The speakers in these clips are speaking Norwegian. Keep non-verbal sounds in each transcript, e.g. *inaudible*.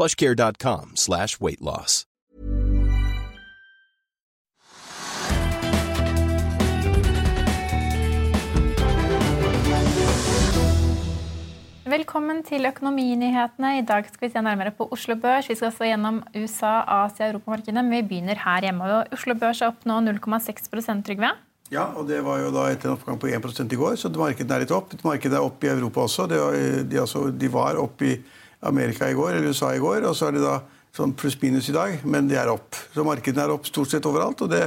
plushcare.com slash weight loss. Velkommen til Økonominyhetene. I dag skal vi se nærmere på Oslo Børs. Vi skal se gjennom USA, Asia og Europamarkedene, men vi begynner her hjemme. Oslo Børs er opp nå 0,6% Trygve. Ja, og det var jo da etter en oppgang på 1 i går, så markedet er litt opp. Markedet er opp i Europa også. De, de, altså, de, var opp i Amerika i går, eller USA i går, og så er det da sånn pluss-minus i dag, men de er opp. Så markedene er opp stort sett overalt. og det,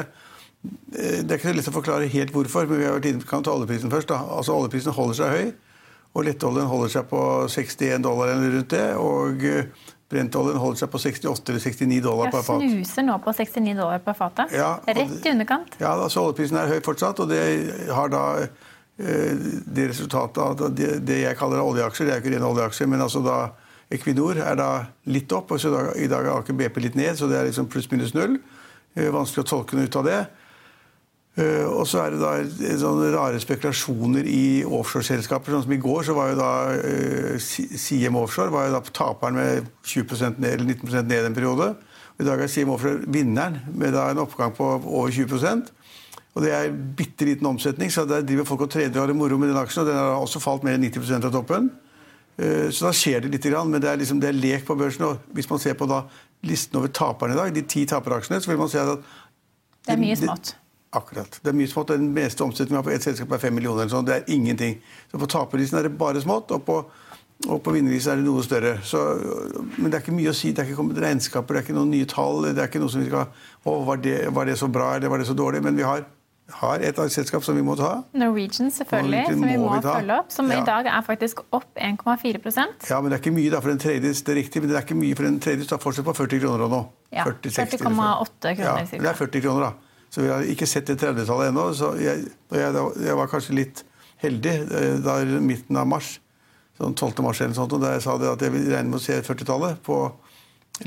det er ikke så lett å forklare helt hvorfor, men vi har vært inne på oljeprisen først. da. Altså Oljeprisen holder seg høy, og lettoljen holder seg på 61 dollar eller rundt det. og Brentoljen holder seg på 68 eller 69 dollar per fat. Jeg snuser nå på 69 dollar per fatet. Ja, Rett i underkant. Ja, altså oljeprisen er høy fortsatt, og det har da det resultatet av det, det jeg kaller oljeaksjer. Det er ikke rene oljeaksjer, men altså da Equinor er da litt opp, og så i dag er Aker BP litt ned, så det er liksom pluss-minus null. Vanskelig å tolke noe ut av det. Uh, og så er det da sånne rare spekulasjoner i offshoreselskaper. sånn som I går så var jo da CM Offshore var jo da taperen med 20% ned, eller 19 ned en periode. Og I dag er CM Offshore vinneren med da en oppgang på over 20% og Det er bitte liten omsetning, så der driver folk og trader og har det moro med den aksjen. og Den har også falt mer enn 90% av toppen. Uh, så da skjer det litt, men det er, liksom, det er lek på børsen. og Hvis man ser på da listen over taperne i dag, de ti taperaksjene, så vil man se at det er mye smått. Akkurat. Det er mye smått. Den meste omsetningen på ett selskap er fem millioner. Sånn. Det er ingenting. Så På taperlisten er det bare smått, og på, og på vinnerlisten er det noe større. Så, men det er ikke mye å si. Det er ikke kommet regnskaper, det er ikke noen nye tall. Det er ikke noe som vi skal Å, var det, var det så bra, eller var det så dårlig? Men vi har, har et selskap som vi må ta. Norwegian, selvfølgelig, Norwegian som vi må, vi følge opp. Som ja. i dag er faktisk opp 1,4% Ja, men det er ikke mye da, for den tredje, det er riktig, men det er ikke mye for den Det er fortsatt på 40 kroner nå. Ja, 40,8 kroner. Ja, det er 40 kroner, da. Så vi har ikke sett det 30-tallet ennå. Så jeg, jeg, jeg, var kanskje litt heldig eh, da midten av mars, sånn 12. mars eller sånt, da jeg sa at jeg vil regne med å se 40-tallet på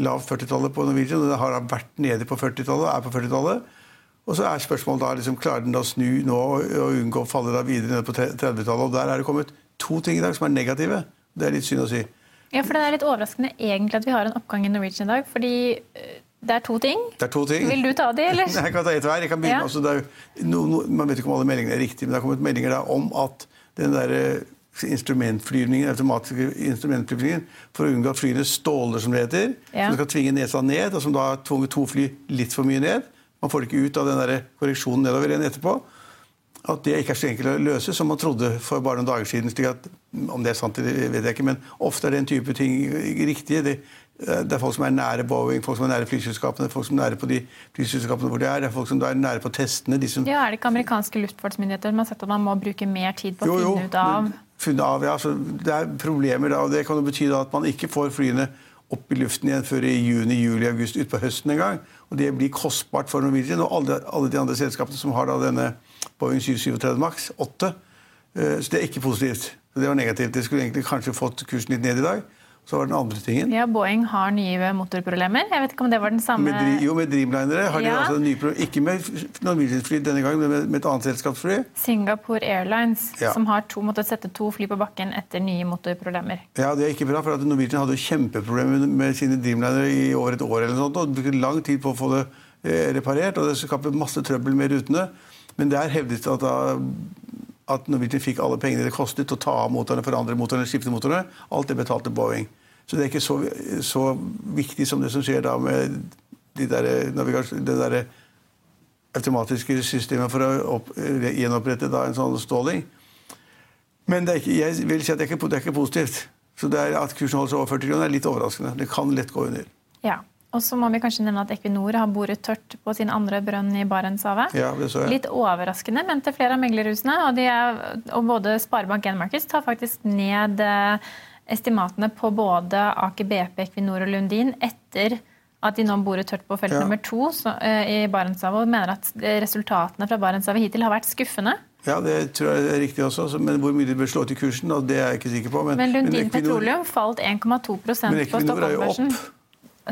lavt 40-tallet på Norwegian. Det har vært nede på 40-tallet og er på 40-tallet. Og så er spørsmålet da, liksom, klarer den da å snu nå og unngå å falle da videre ned på 30-tallet. Og der er det kommet to ting i dag som er negative. Det er litt synd å si. Ja, for Det er litt overraskende egentlig at vi har en oppgang i Norwegian i dag. fordi eh, det er to ting. Det er to ting. Vil du ta de, eller? *laughs* Jeg kan ta ett hver. Jeg kan begynne. Ja. Altså, no, no, man vet ikke om alle meldingene er riktige, men det har kommet meldinger om at den der eh, instrumentflyvningen, automatiske instrumentflyvningen for å unngå at flyene ståler, som det heter, ja. som skal tvinge nesa ned, og som da har tvunget to fly litt for mye ned. Man får det ikke ut av den der korreksjonen nedover igjen etterpå. At det ikke er så enkelt å løse som man trodde for bare noen dager siden. slik at, Om det er sant, det vet jeg ikke, men ofte er den type ting riktige. Det, Eh, det er folk som er nære Boeing, folk som er nære flyselskapene, folk som er nære på de flyselskapene hvor de er. Det er folk som er nære på testene. Som... ja, Er det ikke amerikanske luftfartsmyndigheter som har sett at man må bruke mer tid på å jo, finne ut av funnet av, ja, så Det er problemer da, og det kan jo bety at man ikke får flyene opp i luften igjen før i juni, juli, august, utpå høsten en gang. Og det blir kostbart for Norwegian og alle, alle de andre selskapene som har da denne Boeing 737 Max 8. Eh, så det er ikke positivt. Det var negativt. Det skulle egentlig kanskje fått kursen litt ned i dag. Så var den andre tingen. Ja, Boeing har nye motorproblemer. Jeg vet ikke om det var den samme med, Jo, med Dreamlinere har de ja. altså nye problemer. Ikke med Norwegian-fly denne gangen, men med, et annet selskapsfly. Singapore Airlines, ja. som har to, måttet sette to fly på bakken etter nye motorproblemer. Ja, det er ikke bra, for Norwegian hadde kjempeproblemer med sine Dreamlinere i over et år. eller noe sånt, og brukte lang tid på å få det eh, reparert, og det skapte masse trøbbel med rutene. Men det er det at da at Norwegian fikk alle pengene det kostet å ta av motorene, forandre motorene, skifte motorene. Alt det betalte Boeing. Så det er ikke så, så, viktig som det som skjer da med de der, det der automatiske systemet for å opp, gjenopprette da, en sånn ståling. Men det er ikke, jeg vil si at det er ikke, det er ikke positivt. Så er at kursen holder seg over 40 kroner, er litt overraskende. Det kan lett gå under. Ja. Og så må vi kanskje nevne at Equinor har boret tørt på sin andre brønn i Barentshavet. Ja, det så jeg. Litt overraskende, mente flere av meglerhusene. Og, er, og både Sparebank1 Markets tar faktisk ned eh, estimatene på både Aker BP, Equinor og Lundin etter at de nå borer tørt på felt Ja. nummer to så, eh, i Barentshavet, og mener at resultatene fra Barentshavet hittil har vært skuffende. Ja, det tror jeg er riktig også. Men hvor mye de bør slå til kursen, det er jeg ikke sikker på. Men, Men Lundin Equinor- Petroleum falt 1,2% på Men Equinor er jo opp.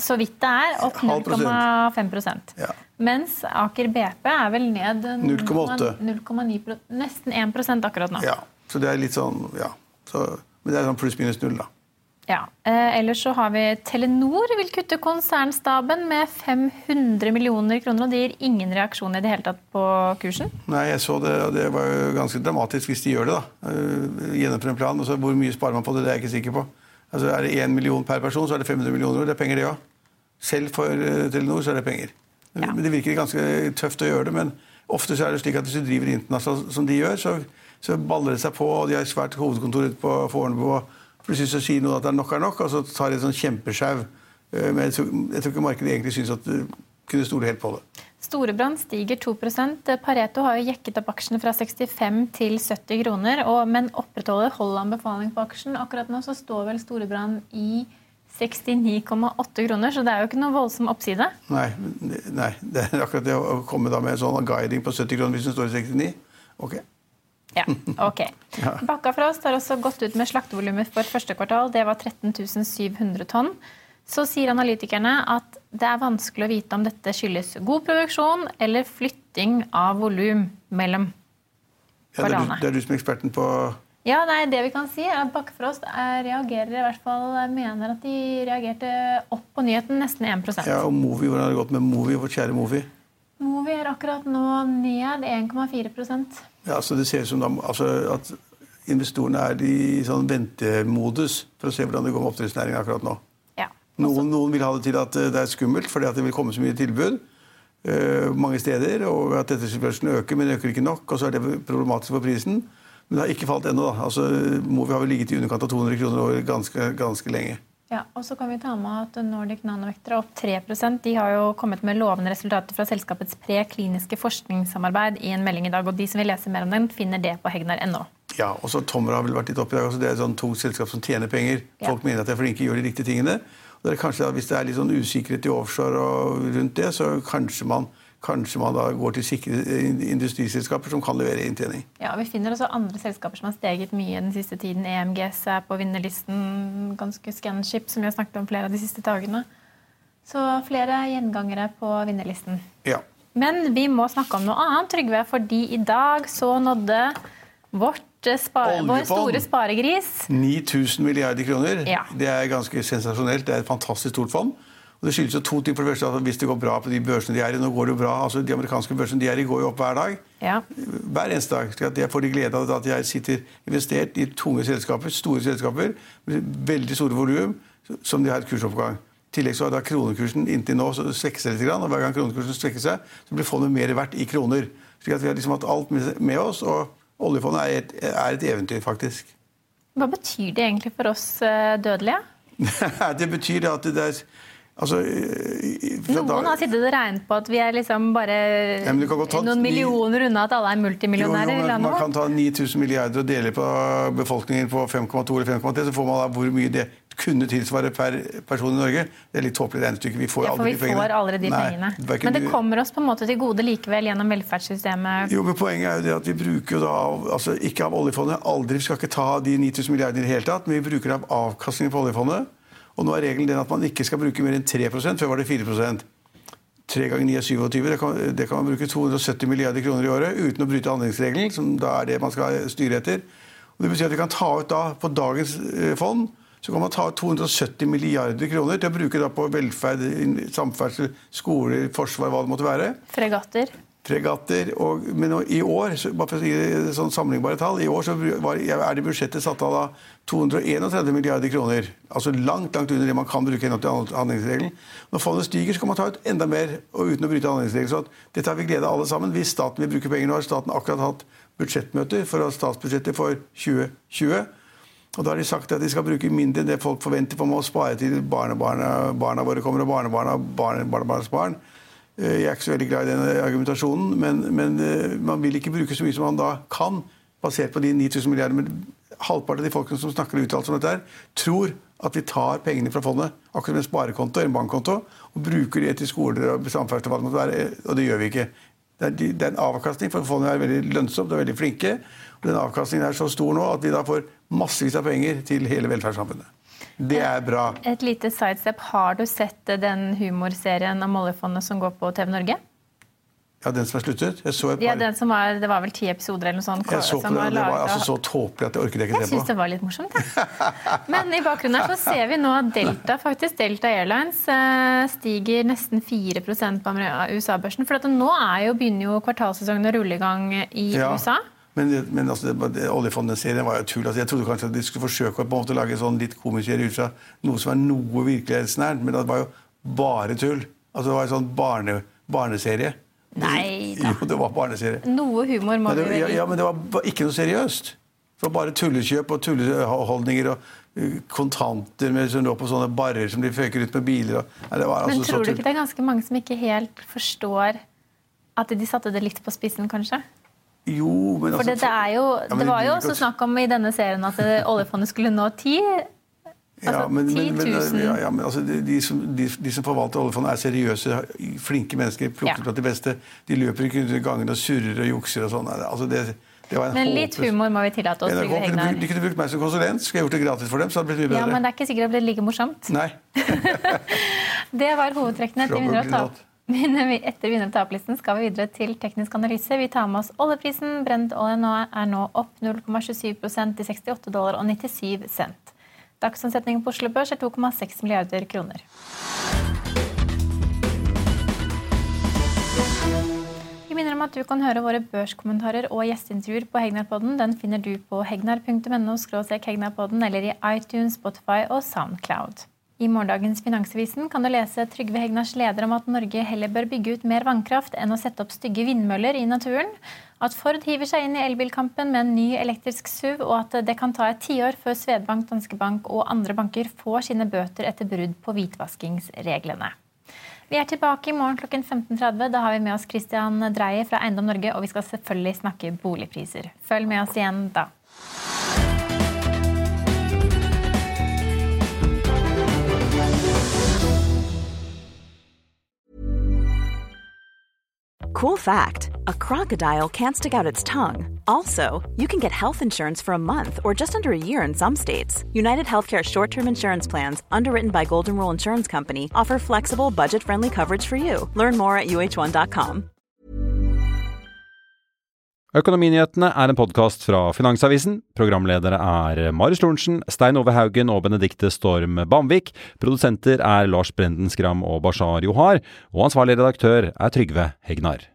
Så vidt det er, opp Halv prosent. 0,5 Ja. Mens Aker BP er vel ned 0,9 pro- Nesten 1 akkurat nå. Ja, så det er litt sånn, ja. Så, men det er sånn pluss-minus null, da. Ja. Eh, ellers så har vi Telenor vil kutte konsernstaben med 500 millioner kroner. Og det gir ingen reaksjon i det hele tatt på kursen. Nei, jeg så det, og det var jo ganske dramatisk hvis de gjør det, da. Uh, Gjennomføre en plan. Og så hvor mye sparer man på det, det er jeg ikke sikker på. Altså, Er det én million per person, så er det 500 millioner. Det er penger, det òg. Selv for eh, Telenor så er det penger. Ja. Men Det virker ganske tøft å gjøre det, men ofte så er det slik at hvis du driver internasjonalt som de gjør, så, så baller det seg på, og de har svært hovedkontor ute på Fornebu, og plutselig så sier noen at det er nok er nok, og så tar de et sånn kjempesjau. Eh, Men jeg tror, jeg tror ikke markedet egentlig syns at du kunne stole helt på det. Storebrand stiger 2% Pareto har jo jekket opp aksjene fra 65 til 70 kroner, og, men opprettholder holder anbefaling på aksjen. Akkurat nå så står vel Storebrand i 69,8 kroner, så det er jo ikke noe voldsom oppside. Nei, nei, det er akkurat det å komme da med sånn guiding på 70 kroner hvis den står i 69. Ok. Ja, ok. *laughs* Bakkafrost har også gått ut med slaktevolumet for første kvartal. Det var 13 700 tonn. Så sier analytikerne at det er vanskelig å vite om dette skyldes god produksjon eller flytting av volum mellom Ja, det, er du, det er du som er eksperten på Ja, nei, det vi kan si er at Bakkefrost er, reagerer i hvert fall, mener at de reagerte opp på nyheten nesten 1% ja, og Movi. Hvordan har det gått med Movi, vårt kjære Movi? Movi er akkurat nå ned 1,4% Ja, så Det ser ut som da, altså, at investorene er i sånn ventemodus for å se hvordan det går med oppdrettsnæringen akkurat nå. Noen, noen vil ha det til at eh, det er skummelt fordi at det vil komme så mye tilbud uh, mange steder, og at etterspørselen øker, men øker ikke nok. og Så er det problematisk for prisen. Men det har ikke falt ennå. Altså, Movi har vel ligget i underkant av 200 kroner over ganske, ganske lenge. Ja, og så kan vi ta med at Nordic Nanovector er opp 3% De har jo kommet med lovende resultater fra selskapets prekliniske forskningssamarbeid i en melding i dag. og De som vil lese mer om den, finner det på hegnar.no. Ja, og så Tomra har vel vært litt oppe i dag også. Det er et sånn tungt selskap som tjener penger. Ja. Folk mener at de er flinke, gjør de riktige tingene. Det kanskje Hvis det er litt sånn usikkerhet i offshore og rundt det, så kanskje man, kanskje man da går til sikre industriselskaper som kan levere inntjening. Ja, Vi finner også andre selskaper som har steget mye den siste tiden. EMGS er på vinnerlisten. Ganske Scanship, som vi har snakket om flere av de siste dagene. Så flere gjengangere på vinnerlisten. Ja. Men vi må snakke om noe annet, Trygve, fordi i dag så nådde vårt eh, spare, vår store sparegris 9000 milliarder kroner. Ja. Det er ganske sensasjonelt. Det er et fantastisk stort fond. Og det skyldes jo to ting. For det første at Hvis det går bra på de børsene de er i Nå går det jo bra, altså De amerikanske børsene de er i, går jo opp hver dag. Ja. Hver eneste dag. Så Jeg får de glede av at jeg sitter investert i tunge selskaper, store selskaper, med veldig store volum, som de har et kursoppgang. I tillegg så har da kronekursen inntil nå svekket seg litt, og hver gang kronekursen svekker seg, så blir fondet mer verdt i kroner. Slik at vi har liksom hatt alt med oss, og oljefondet er et, er et eventyr, faktisk. Hva betyr det egentlig for oss eh, dødelige? *laughs* det betyr at det er Altså, i- i, Noen dag- har sittet og regnet på at vi er liksom bare Ja, ta noen millioner unna at alle er multimillionærer Jo, jo, Man kan ta 9000 milliarder og dele på befolkningen på 5,2 eller 5,3, så får man da hvor mye det kunne tilsvare per person i Norge. Det er litt tåpelig regnestykke. Vi får Ja, aldri vi de pengene. får aldri de Nei, pengene. hverken Men det kommer oss på en måte til gode likevel gjennom velferdssystemet. Jo, men Poenget er jo det at vi bruker da altså ikke av oljefondet. Aldri, Vi skal ikke ta de 9000 milliardene i det hele tatt, men vi bruker av avkastningen på oljefondet. Og nå er regelen den at man ikke skal bruke mer enn 3% Før var det 4% 3 ganger 9 er 27. Det kan, det kan man bruke 270 milliarder kroner i året uten å bryte handlingsregelen, som da er det man skal styre etter. Og det betyr at vi kan ta ut da, På dagens eh, fond så kan man ta ut 270 milliarder kroner til å bruke da på velferd, samferdsel, skoler, forsvar, hva det måtte være. Fregatter. Fregatter. Og, men i år, bare for å si sånn sammenlignbare tall, i år var, er det budsjettet satt av da 231 milliarder kroner. Altså langt langt under det man kan bruke til handlingsregelen. Når fondet stiger, så kan man ta ut enda mer og uten å bryte handlingsregelen. Så dette har vi glede av alle sammen. Hvis staten vil bruke penger nå, har staten akkurat hatt budsjettmøter for statsbudsjettet for 2020. Og da har de sagt at de skal bruke mindre enn det folk forventer for å spare til barnebarna barna våre kommer, og barnebarna barnebarnas barn. Eh, jeg er ikke så veldig glad i den argumentasjonen, men, men, eh, man vil ikke bruke så mye som man da kan, basert på de 9000 milliarder. Men halvparten av de folkene som snakker og uttaler om dette, her, tror at vi tar pengene fra fondet, akkurat som en sparekonto en bankkonto, og bruker det til skoler og samferdsel, og det gjør vi ikke. Det er, det er en avkastning, for fondet er veldig lønnsomt og veldig flinke. og Den avkastningen er så stor nå at vi da får massevis av penger til hele velferdssamfunnet. Det er bra. Et lite sidestep. Har du sett den humorserien om oljefondet som går på TV Norge? Ja, den som er sluttet? Jeg så et par... Ja, den som var, Det var vel ti episoder eller noe sånt? Jeg så på det, det var altså så tåpelig at jeg orket ikke se på. Jeg syns det var litt morsomt. jeg. Men i bakgrunnen her så ser vi nå at Delta faktisk, Delta Airlines eh, stiger nesten 4% på USA-børsen. For nå jo, begynner jo kvartalssesongen å rulle i gang i ja. USA. Men, men altså, oljefondet-serien var jo tull. Altså, jeg trodde kanskje at de skulle forsøke å på en måte lage sånn litt komiserie ut fra noe som er noe virkelighetsnært, men det var jo bare tull. Altså, det var en sånn barne, barneserie. Nei da. Jo, det var barneserie. Noe humor må det, ja, ja, men det var ikke noe seriøst. Det var bare tullekjøp og tulleholdninger og uh, kontanter med, som lå på sånne barrer som de føker ut med biler. Og, nei, altså men tror du ikke det er ganske mange som ikke helt forstår at de satte det litt på spissen, kanskje? Jo, men altså... For det, er jo, ja, det var jo også snakk om i denne serien at oljefondet skulle nå ti. Altså, ja, men, men, men, ja, ja, men altså, de, de, som, de, de, som, forvalter oljefondet, er seriøse, flinke mennesker. Plukker ut de beste. De løper ikke rundt i gangene og surrer og jukser og sånn. Altså, det, det var en men litt humor må vi tillate oss. Trygve Hegnar. De kunne brukt meg som konsulent. Skulle jeg gjort det gratis for dem, så hadde det blitt mye bedre. Ja, Men det er ikke sikkert det blir like morsomt. Nei. *laughs* det var hovedtrekkene til 112. Men etter vinner- og taperlisten skal vi videre til teknisk analyse. Vi tar med oss oljeprisen. Brent olje nå er nå opp 0,27 til 68 dollar og 97 cent. Dagsomsetningen på Oslo Børs er 2,6 milliarder kroner. Vi minner om at du kan høre våre børskommentarer og gjesteintervjuer på Hegnarpodden. Den finner du på hegnar.no-hegnarpodden eller i iTunes, Spotify og Soundcloud. I morgendagens Finansavisen kan du lese Trygve Hegnars leder om at Norge heller bør bygge ut mer vannkraft enn å sette opp stygge vindmøller i naturen. At Ford hiver seg inn i elbilkampen med en ny elektrisk SUV, og at det kan ta et tiår før Svedbank, Danske Bank og andre banker får sine bøter etter brudd på hvitvaskingsreglene. Vi er tilbake i morgen klokken 15.30. Da har vi med oss Christian Dreyer fra Eiendom Norge, og vi skal selvfølgelig snakke boligpriser. Følg med oss igjen da. Cool fact a crocodile can't stick out its tongue. Also, you can get health insurance for a month or just under a year in some states. United Healthcare short term insurance plans, underwritten by Golden Rule Insurance Company, offer flexible, budget friendly coverage for you. Learn more at uh1.com. Økonominyhetene er en podkast fra Finansavisen. Programledere er Marius Lorentzen, Stein Ove Haugen og Benedikte Storm Bamvik. Produsenter er Lars Brenden Skram og Bashar Johar. Og ansvarlig redaktør er Trygve Hegnar.